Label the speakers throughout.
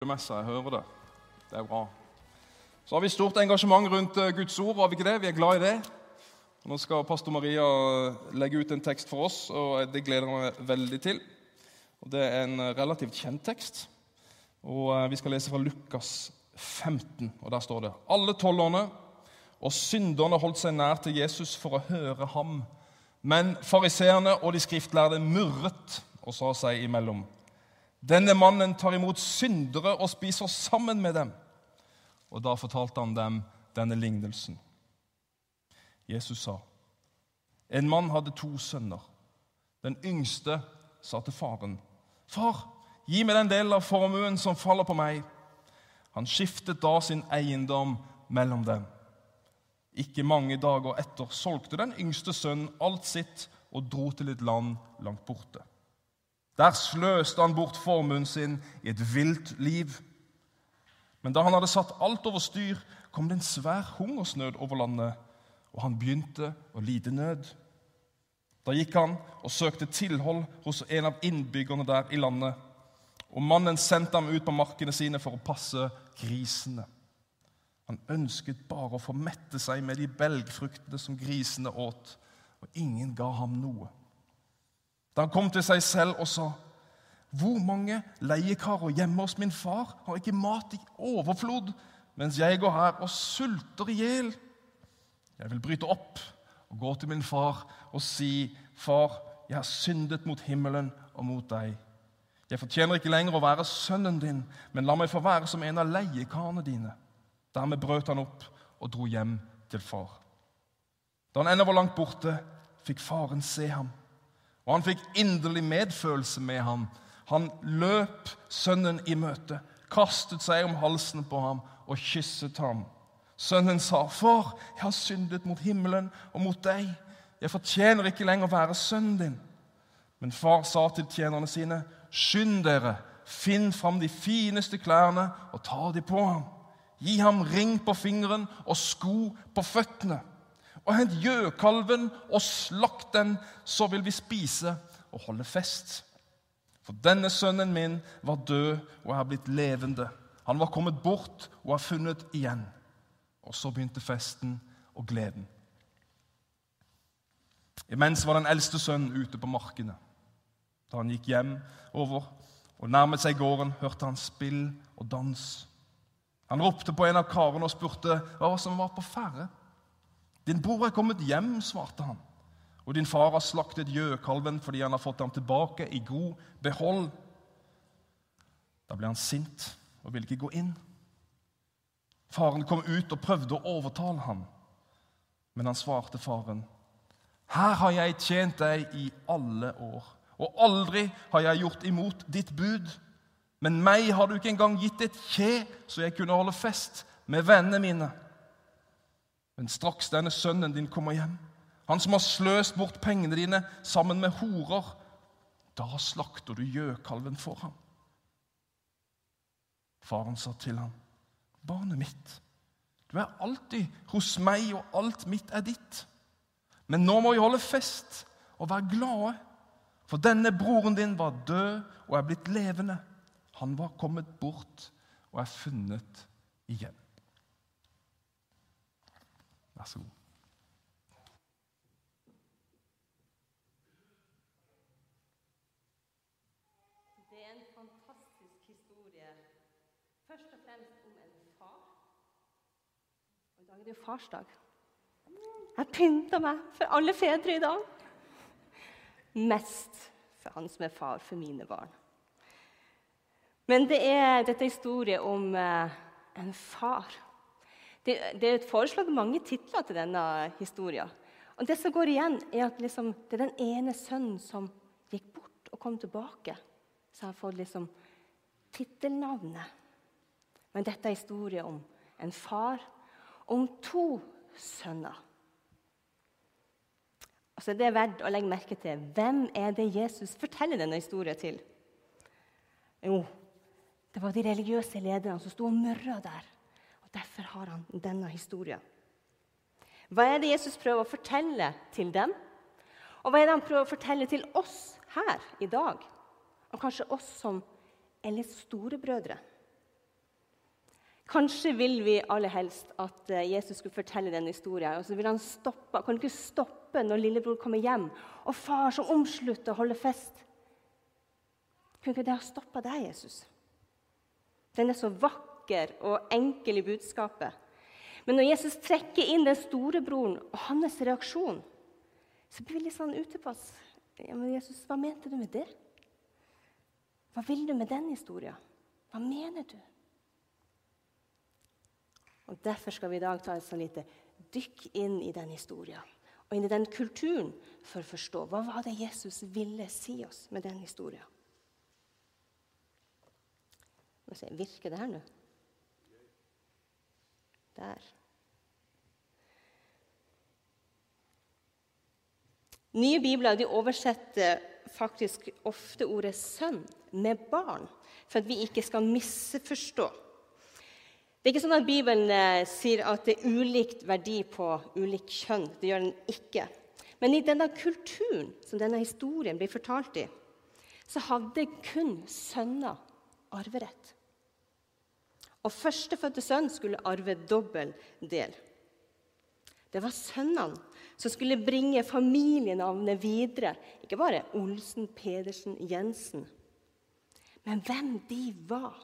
Speaker 1: Jeg hører det. Det er bra. Så har vi stort engasjement rundt eh, Guds ord. Har vi ikke det? Vi er glad i det. Nå skal pastor Maria eh, legge ut en tekst for oss, og det gleder jeg meg veldig til. Det er en eh, relativt kjent tekst. Og Vi skal lese fra Lukas 15, og der står det Alle tollerne og synderne holdt seg nær til Jesus for å høre ham. Men fariseerne og de skriftlærde murret og sa seg imellom. Denne mannen tar imot syndere og spiser sammen med dem. Og Da fortalte han dem denne lignelsen. Jesus sa, en mann hadde to sønner. Den yngste sa til faren, 'Far, gi meg den delen av formuen som faller på meg.' Han skiftet da sin eiendom mellom dem. Ikke mange dager etter solgte den yngste sønnen alt sitt og dro til et land langt borte. Der sløste han bort formuen sin i et vilt liv. Men da han hadde satt alt over styr, kom det en svær hungersnød over landet, og han begynte å lide nød. Da gikk han og søkte tilhold hos en av innbyggerne der i landet. Og mannen sendte ham ut på markene sine for å passe grisene. Han ønsket bare å få mette seg med de belgfruktene som grisene åt, og ingen ga ham noe. Da han kom til seg selv og sa, 'Hvor mange leiekarer hjemme hos min far har ikke mat i overflod, mens jeg går her og sulter i hjel?' Jeg vil bryte opp og gå til min far og si, 'Far, jeg har syndet mot himmelen og mot deg.' 'Jeg fortjener ikke lenger å være sønnen din, men la meg få være som en av leiekarene dine.' Dermed brøt han opp og dro hjem til far. Da han ennå var langt borte, fikk faren se ham. Og han fikk inderlig medfølelse med ham. Han løp sønnen i møte, kastet seg om halsen på ham og kysset ham. Sønnen sa, 'Far, jeg har syndet mot himmelen og mot deg.' 'Jeg fortjener ikke lenger å være sønnen din.' Men far sa til tjenerne sine, 'Skynd dere, finn fram de fineste klærne og ta de på ham.' 'Gi ham ring på fingeren og sko på føttene.' Og hent gjøkalven og slakt den, så vil vi spise og holde fest. For denne sønnen min var død og er blitt levende. Han var kommet bort og er funnet igjen. Og så begynte festen og gleden. Imens var den eldste sønnen ute på markene. Da han gikk hjem over og nærmet seg gården, hørte han spill og dans. Han ropte på en av karene og spurte hva som var på ferde. Din bror er kommet hjem, svarte han. Og din far har slaktet gjøkalven fordi han har fått ham tilbake i god behold. Da ble han sint og ville ikke gå inn. Faren kom ut og prøvde å overtale ham, men han svarte faren. Her har jeg tjent deg i alle år, og aldri har jeg gjort imot ditt bud. Men meg har du ikke engang gitt et kje, så jeg kunne holde fest med vennene mine. Men straks denne sønnen din kommer hjem, han som har sløst bort pengene dine sammen med horer, da slakter du gjøkalven for ham. Faren sa til ham, 'Barnet mitt, du er alltid hos meg, og alt mitt er ditt.' 'Men nå må vi holde fest og være glade, for denne broren din var død og er blitt levende.' 'Han var kommet bort og er funnet igjen.' Vær så god.
Speaker 2: Det er en fantastisk historie. Først og fremst om en far. Og I dag er det jo farsdag. Jeg pynta meg for alle fedre i dag. Mest for han som er far for mine barn. Men det er, dette historien om eh, en far det, det er foreslått mange titler til denne historien. Og Det som går igjen, er at liksom, det er den ene sønnen som gikk bort og kom tilbake, Så har fått liksom tittelnavnet. Men dette er historien om en far, om to sønner. Og så er det verdt å legge merke til hvem er det Jesus forteller denne historien til. Jo, det var de religiøse lederne som sto og murra der. Derfor har han denne historien. Hva er det Jesus prøver å fortelle til dem? Og hva er det han prøver å fortelle til oss her i dag? Og kanskje oss som er litt storebrødre. Kanskje vil vi aller helst at eh, Jesus skulle fortelle denne historien. Og så vil han stoppe. Kan du ikke stoppe når lillebror kommer hjem, og far som omslutter holder fest? Kunne ikke det ha stoppa deg, Jesus? Den er så vakker og enkel i budskapet. Men når Jesus trekker inn den storebroren og hans reaksjon, så blir vi litt sånn utepass. Ja, men Jesus, hva mente du med det? Hva vil du med den historien? Hva mener du? Og Derfor skal vi i dag ta et sånn lite dykk inn i den historien og inn i den kulturen for å forstå hva var det Jesus ville si oss med den historien. Virker det her nå? Der. Nye bibler de oversetter faktisk ofte ordet 'sønn' med 'barn', for at vi ikke skal misforstå. Det er ikke sånn at Bibelen eh, sier at det er ulikt verdi på ulikt kjønn. Det gjør den ikke. Men i denne kulturen som denne historien blir fortalt i, så hadde kun sønner arverett. Og førstefødte sønn skulle arve dobbel del. Det var sønnene som skulle bringe familienavnet videre. Ikke bare Olsen, Pedersen, Jensen. Men hvem de var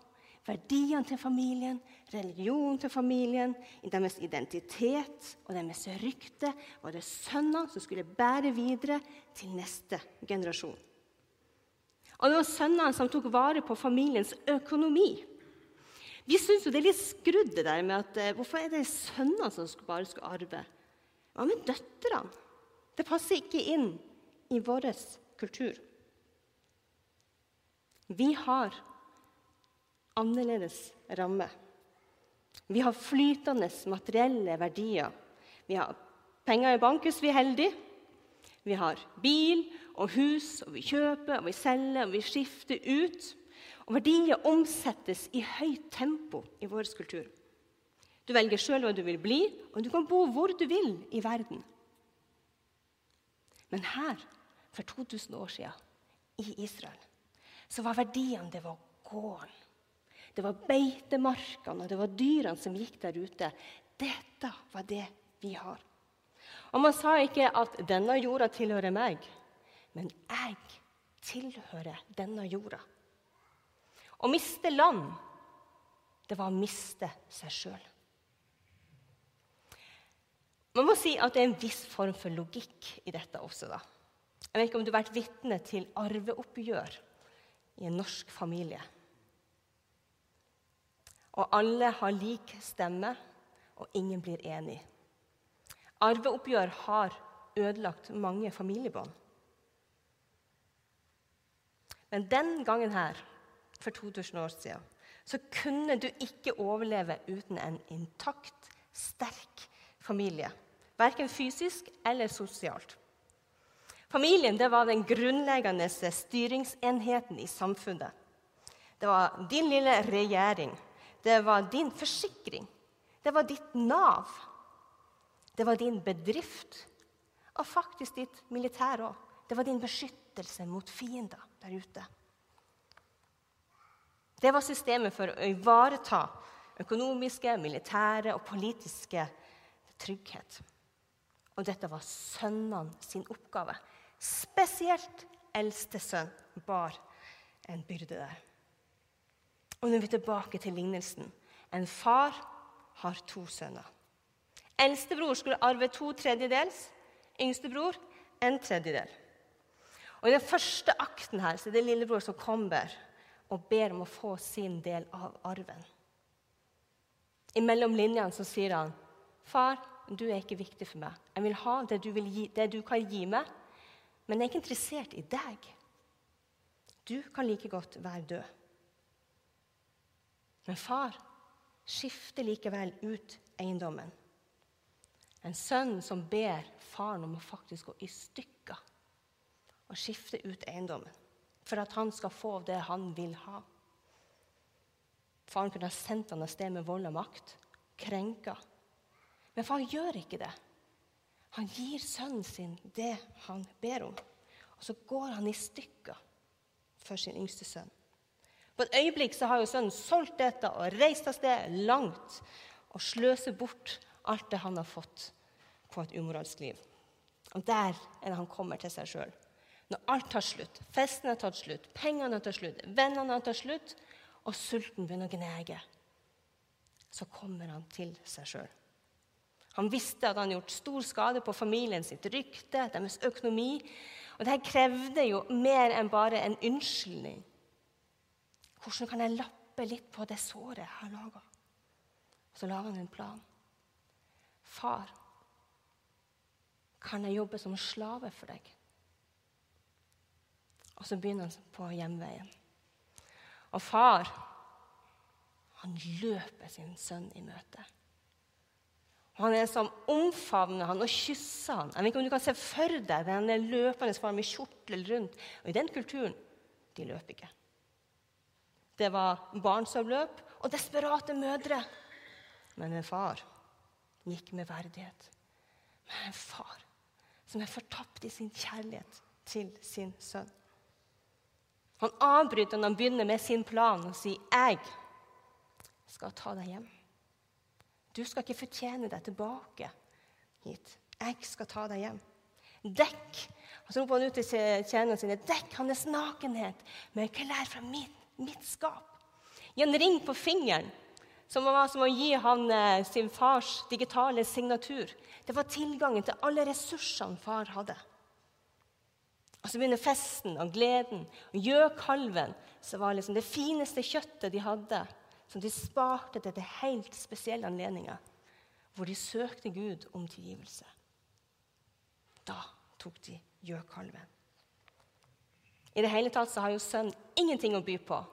Speaker 2: verdiene til familien, religionen til familien, deres identitet og deres rykte var det sønnene som skulle bære videre til neste generasjon. Og det var sønnene som tok vare på familiens økonomi. Vi syns det er litt skrudd det der med at eh, hvorfor er det sønnene som bare skal arve? Hva med døtrene? Det passer ikke inn i vår kultur. Vi har annerledes ramme. Vi har flytende materielle verdier. Vi har penger i bank hvis vi er heldige. Vi har bil og hus, og vi kjøper og vi selger og vi skifter ut. Og verdier omsettes i høyt tempo i vår kultur. Du velger sjøl hva du vil bli, og du kan bo hvor du vil i verden. Men her, for 2000 år siden, i Israel, så var verdiene det var gården. Det var beitemarkene og det var dyrene som gikk der ute. Dette var det vi har. Og Man sa ikke at 'denne jorda tilhører meg', men 'jeg tilhører denne jorda'. Å miste land, det var å miste seg sjøl. Man må si at det er en viss form for logikk i dette også. da. Jeg vet ikke om du har vært vitne til arveoppgjør i en norsk familie og alle har lik stemme, og ingen blir enig. Arveoppgjør har ødelagt mange familiebånd. Men den gangen her, for 2000 år siden, så kunne du ikke overleve uten en intakt, sterk familie. Verken fysisk eller sosialt. Familien det var den grunnleggende styringsenheten i samfunnet. Det var din lille regjering det var din forsikring. Det var ditt Nav. Det var din bedrift. Og faktisk ditt militær òg. Det var din beskyttelse mot fiender der ute. Det var systemet for å ivareta økonomiske, militære og politiske trygghet. Og dette var sønnene sin oppgave. Spesielt eldste sønn bar en byrde der. Og nå er vi tilbake til lignelsen. En far har to sønner. Eldstebror skulle arve to tredjedels, yngstebror en tredjedel. Og I den første akten her så er det lillebror som kommer og ber om å få sin del av arven. I mellom linjene så sier han, 'Far, du er ikke viktig for meg. Jeg vil ha det du, vil gi, det du kan gi meg, men jeg er ikke interessert i deg. Du kan like godt være død.' Men far skifter likevel ut eiendommen. En sønn som ber faren om å faktisk gå i stykker og skifte ut eiendommen for at han skal få det han vil ha. Faren kunne ha sendt han av sted med vold og makt, krenka. Men far gjør ikke det. Han gir sønnen sin det han ber om. Og så går han i stykker for sin yngste sønn. På et øyeblikk så har jo sønnen solgt dette og reist av sted langt og sløser bort alt det han har fått på et umoralsk liv. Og der er det han kommer til seg sjøl. Når alt tar slutt, festen har tatt slutt, pengene har tatt slutt, vennene har tatt slutt, og sulten begynner å gnege, så kommer han til seg sjøl. Han visste at han hadde gjort stor skade på familien sitt rykte, deres økonomi. Og dette krevde jo mer enn bare en unnskyldning. Hvordan kan jeg lappe litt på det såret jeg har laga? Så laga han en plan. Far, kan jeg jobbe som slave for deg? Og så begynner han på hjemveien. Og far, han løper sin sønn i møte. Og han er som omfavner han og kysser han. Jeg vet ikke om du kan se for deg den løpende far med kjortel rundt. Og I den kulturen de løp ikke. Det var barn som løp, og desperate mødre. Men en far gikk med verdighet. Men en far som er fortapt i sin kjærlighet til sin sønn. Han avbryter når han begynner med sin plan og sier, 'Jeg skal ta deg hjem.' Du skal ikke fortjene deg tilbake hit. Jeg skal ta deg hjem. Dekk og så roper han ut til tjenerne sine, dekk hans nakenhet med klær fra mitt, mitt skap. Gi en ring på fingeren, som var som å gi han eh, sin fars digitale signatur. Det var tilgangen til alle ressursene far hadde. Så begynner festen og gleden. Og Gjøkalven, som var liksom det fineste kjøttet de hadde, som de sparte til til helt spesielle anledninger, hvor de søkte Gud om tilgivelse. Da tok de gjøkalven. I det hele tatt så har jo sønnen ingenting å by på,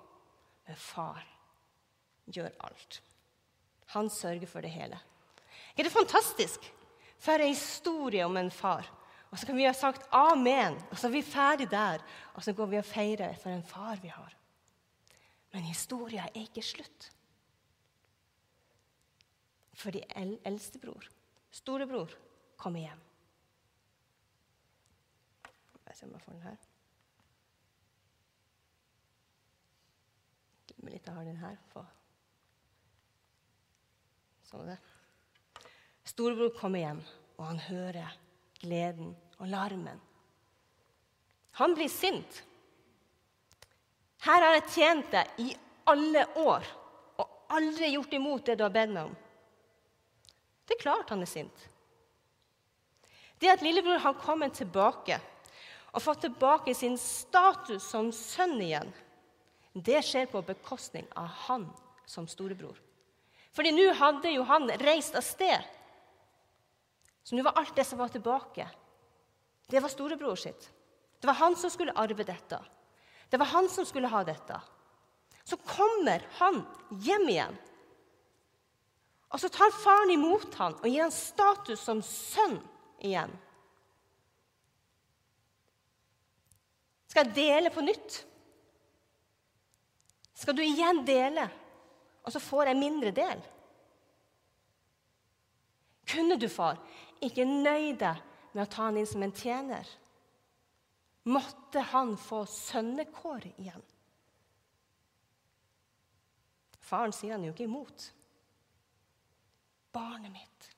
Speaker 2: men far gjør alt. Han sørger for det hele. Er det fantastisk? For en historie om en far. Og så kan vi ha sagt amen, og så er vi ferdig der. Og så går vi og feirer for en far vi har. Men historien er ikke slutt. Fordi el eldstebror, storebror, kommer hjem. Jeg ser om jeg får den her. Glemmer litt, har den her. For. Sånn er det. Storebror kommer hjem, og han hører gleden og larmen. Han blir sint. Her har jeg tjent deg i alle år og aldri gjort imot det du har bedt meg om. Det er klart han er sint. Det at lillebror har kommet tilbake og fått tilbake sin status som sønn igjen, det skjer på bekostning av han som storebror. Fordi nå hadde jo han reist av sted så nå var alt det som var tilbake, det var storebror sitt. Det var han som skulle arve dette. Det var han som skulle ha dette. Så kommer han hjem igjen. Og så tar faren imot han og gir han status som sønn igjen. Skal jeg dele på nytt? Skal du igjen dele, og så får jeg mindre del? Kunne du, far, ikke nøye deg med å ta han inn som en tjener. Måtte han få sønnekår igjen. Faren sier han jo ikke imot. Barnet mitt.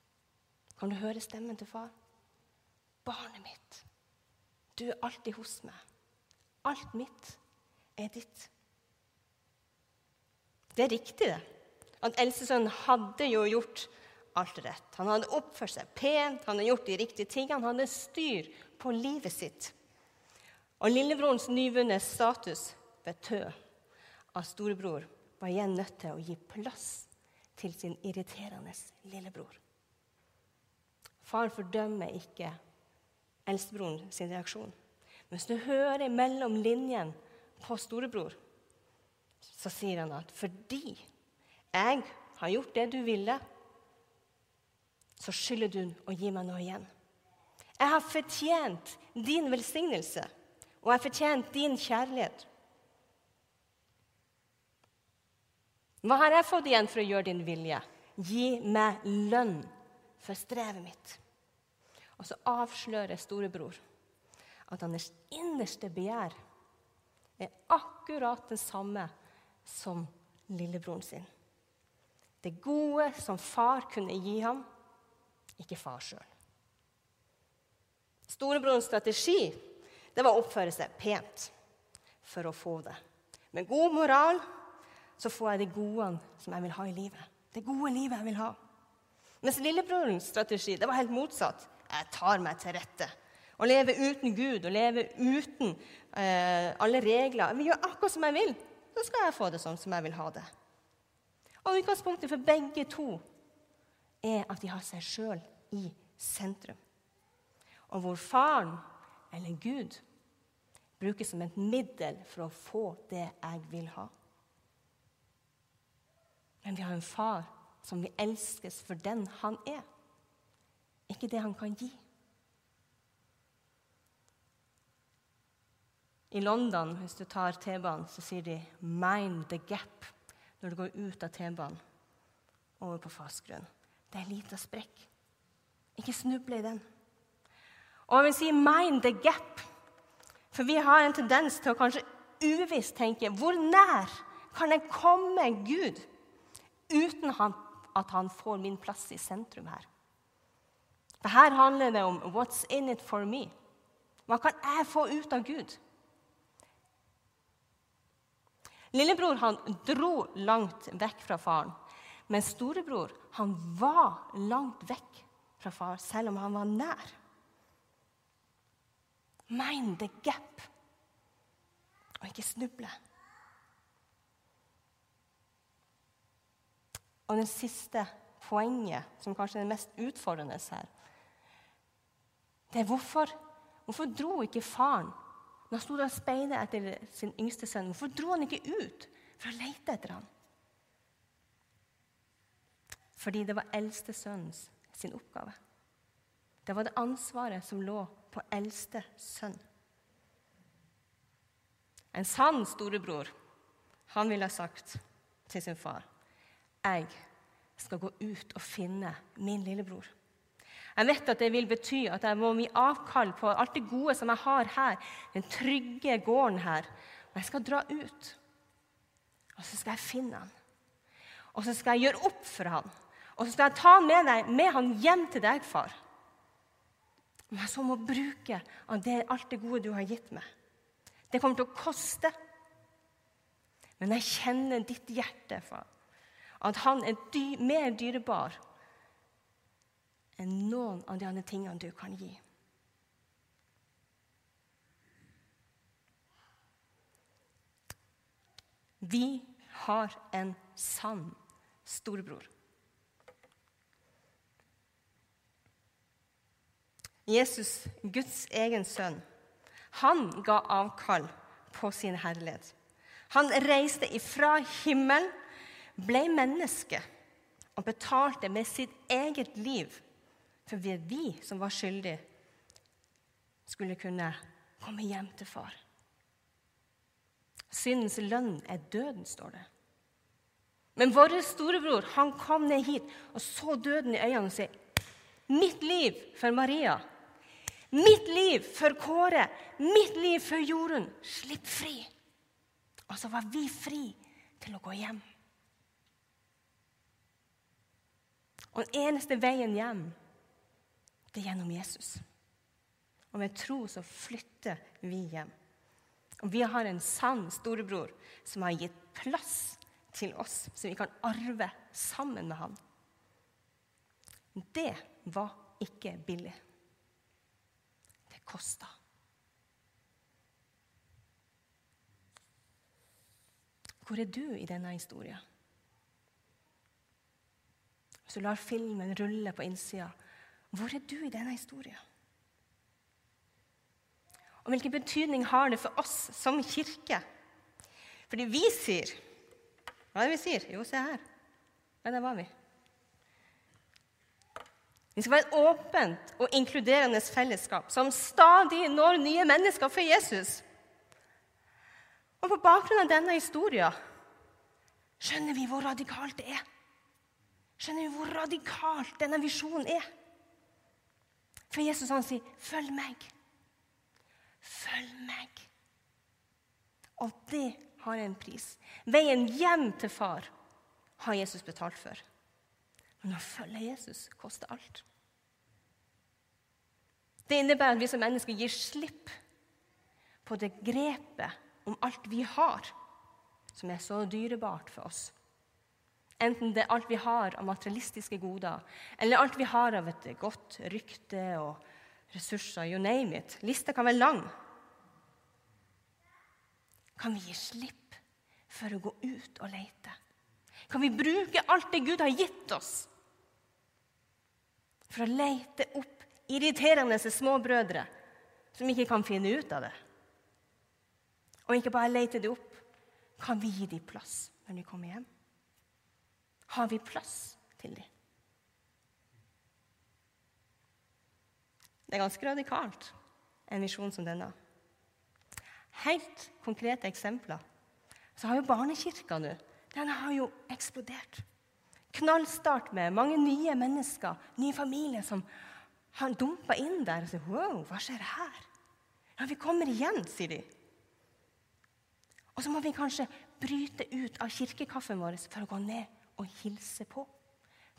Speaker 2: Kan du høre stemmen til far? Barnet mitt, du er alltid hos meg. Alt mitt er ditt. Det er riktig, det. At eldstesønnen hadde jo gjort alt rett. Han hadde oppført seg pent, han hadde gjort de riktige tingene. Han hadde styr på livet sitt. Og lillebrorens nyvunne status betød at storebror var igjen nødt til å gi plass til sin irriterende lillebror. Far fordømmer ikke eldstebroren sin reaksjon. Hvis du hører mellom linjen på storebror, så sier han at fordi jeg har gjort det du ville, så skylder du å gi meg noe igjen. Jeg har fortjent din velsignelse, og jeg har fortjent din kjærlighet. Hva har jeg fått igjen for å gjøre din vilje? Gi meg lønn for strevet mitt. Og så avslører storebror at hans innerste begjær er akkurat det samme som lillebroren sin. Det gode som far kunne gi ham, ikke far sjøl. Storebrorens strategi det var å oppføre seg pent for å få det. Med god moral så får jeg det gode som jeg vil ha i livet. Det gode livet jeg vil ha. Mens lillebrorens strategi det var helt motsatt. Jeg tar meg til rette. Å leve uten Gud og leve uten eh, alle regler. Jeg vil gjøre akkurat som jeg vil, så skal jeg få det sånn som jeg vil ha det. Og Utgangspunktet for begge to er at de har seg sjøl i sentrum. Og hvor faren, eller Gud, brukes som et middel for å få det jeg vil ha. Men vi har en far som vi elskes for den han er, ikke det han kan gi. I London, hvis du tar T-banen, så sier de 'mind the gap' når du går ut av T-banen over på fast grunn. Det er lite sprekk. Ikke snuble i den. Og jeg vil si 'mind the gap', for vi har en tendens til å kanskje uvisst tenke 'Hvor nær kan jeg komme Gud uten at han får min plass i sentrum her?' For her handler det om 'what's in it for me'? Hva kan jeg få ut av Gud? Lillebror han dro langt vekk fra faren, men storebror han var langt vekk fra far, selv om han var nær. Mind the gap, og ikke snuble. Og det siste poenget, som kanskje er det mest utfordrende her, det er hvorfor, hvorfor dro ikke faren når han sto og speidet etter sin yngste sønn, hvorfor dro han ikke ut for å lete etter ham? Fordi det var eldste sønns sin oppgave. Det var det ansvaret som lå på eldste sønn. En sann storebror han ville ha sagt til sin far jeg skal gå ut og finne min lillebror. Jeg vet at det vil bety at jeg må gi avkall på alt det gode som jeg har her, den trygge gården her. Og jeg skal dra ut. Og så skal jeg finne han. Og så skal jeg gjøre opp for han. Og så skal jeg ta han med, deg, med han hjem til deg, far. Men så må bruke av det, alt det gode du har gitt meg. Det kommer til å koste. Men jeg kjenner ditt hjerte, far. At han er dy mer dyrebar enn noen av de andre tingene du kan gi. Vi har en sann storebror. Jesus, Guds egen sønn, han ga avkall på sin herlighet. Han reiste ifra himmelen, ble menneske og betalte med sitt eget liv for vi, vi som var skyldige, skulle kunne komme hjem til far. Syndens lønn er døden, står det. Men vår storebror han kom ned hit og så døden i øynene og sa Mitt liv for Maria. Mitt liv for Kåre. Mitt liv for Jorunn. Slipp fri. Og så var vi fri til å gå hjem. Og den eneste veien hjem det er gjennom Jesus. Og med tro så flytter vi hjem. Og vi har en sann storebror som har gitt plass til oss, så vi kan arve sammen med han. Det var ikke billig. Kosta. Hvor er du i denne historien? Hvis du lar filmen rulle på innsida, hvor er du i denne historien? Og hvilken betydning har det for oss som kirke? Fordi vi sier Hva er det vi sier? Jo, se her. Ja, der var vi. Vi skal være et åpent og inkluderende fellesskap som stadig når nye mennesker for Jesus. Og på bakgrunn av denne historien skjønner vi hvor radikalt det er. Skjønner vi hvor radikalt denne visjonen er. For Jesus han sier, 'Følg meg'. Følg meg. Og det har en pris. Veien hjem til far har Jesus betalt for. Men å følge Jesus koster alt. Det innebærer at vi som mennesker gir slipp på det grepet om alt vi har, som er så dyrebart for oss. Enten det er alt vi har av materialistiske goder, eller alt vi har av et godt rykte og ressurser, you name it. Lista kan være lang. Kan vi gi slipp for å gå ut og lete? Kan vi bruke alt det Gud har gitt oss, for å lete opp irriterende småbrødre som ikke kan finne ut av det? Og ikke bare lete det opp, kan vi gi dem plass når de kommer hjem? Har vi plass til dem? Det er ganske radikalt, en visjon som denne. Helt konkrete eksempler. Så har jo barnekirka nå den har jo eksplodert. Knallstart med mange nye mennesker, nye familier som har dumpa inn der og sier Wow, hva skjer her? Ja, vi kommer igjen, sier de. Og så må vi kanskje bryte ut av kirkekaffen vår for å gå ned og hilse på?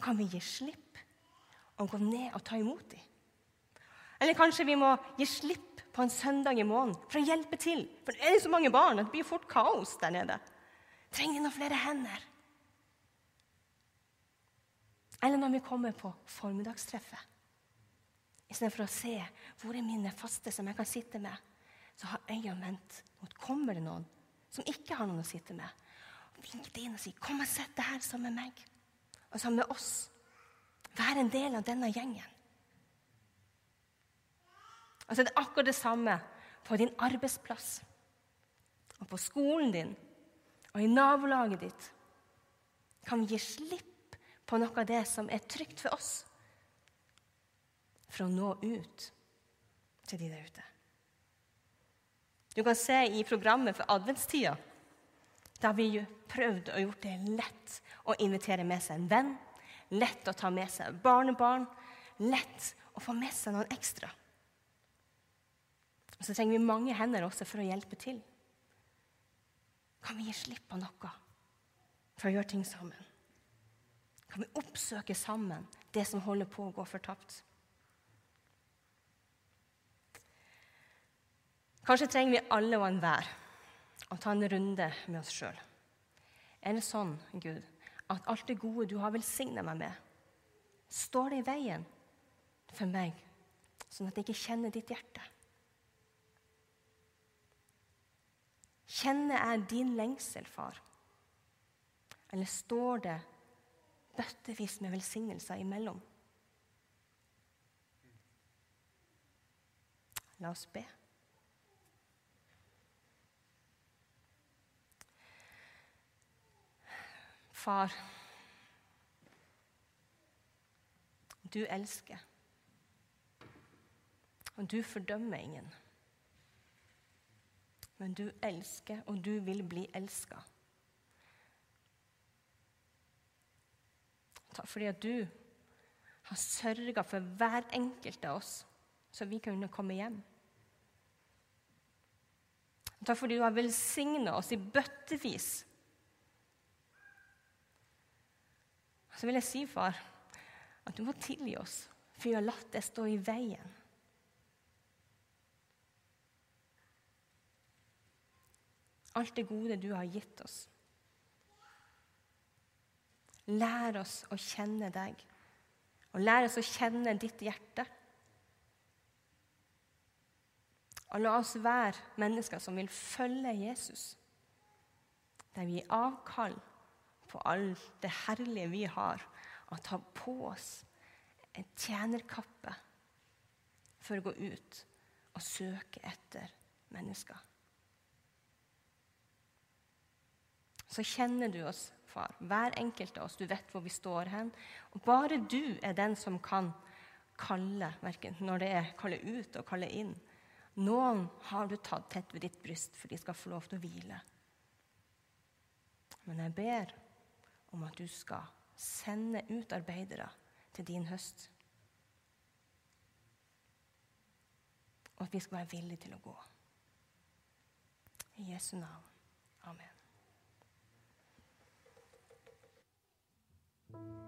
Speaker 2: Kan vi gi slipp og gå ned og ta imot dem? Eller kanskje vi må gi slipp på en søndag i måneden for å hjelpe til? For det er så mange barn at det blir fort kaos der nede. Trenger noen flere hender? Eller når vi kommer på formiddagstreffet. Istedenfor å se hvor er mine faste som jeg kan sitte med, så har øynene vendt mot kommer det noen som ikke har noen å sitte med Vink det inn og si 'Kom og sett deg her sammen med meg.' Og sammen med oss. Vær en del av denne gjengen. Altså Det er akkurat det samme på din arbeidsplass, og på skolen din og i nabolaget ditt. Kan vi gi slipp på noe av det som er trygt for oss, for å nå ut til de der ute? Du kan se i programmet for adventstida da har vi prøvd å gjort det lett å invitere med seg en venn, lett å ta med seg barnebarn, lett å få med seg noen ekstra. Så trenger vi mange hender også for å hjelpe til. Kan vi gi slipp på noe for å gjøre ting sammen? Kan vi oppsøke sammen det som holder på å gå fortapt? Kanskje trenger vi alle og enhver å ta en runde med oss sjøl. Er det sånn, Gud, at alt det gode du har velsigna meg med, står det i veien for meg, sånn at jeg ikke kjenner ditt hjerte? Kjenner jeg din lengsel, far? Eller står det bøttevis med velsignelser imellom? La oss be. Far, du elsker. Og du fordømmer ingen. Men du elsker, og du vil bli elska. Takk fordi at du har sørga for hver enkelt av oss, så vi kunne komme hjem. Takk fordi du har velsigna oss i bøttevis så vil jeg si, far, at du må tilgi oss, for vi har latt det stå i veien. Alt det gode du har gitt oss. Lær oss å kjenne deg, og lær oss å kjenne ditt hjerte. Og la oss være mennesker som vil følge Jesus, der vi gir avkall på alt det herlige vi har, og ta på oss en tjenerkappe for å gå ut og søke etter mennesker. Så kjenner du oss, far, hver enkelt av oss. Du vet hvor vi står hen. Og bare du er den som kan kalle, verken når det er kalle ut og kalle inn. Noen har du tatt tett ved ditt bryst, for de skal få lov til å hvile. Men jeg ber om at du skal sende ut arbeidere til din høst. Og at vi skal være villige til å gå. I Jesu navn. you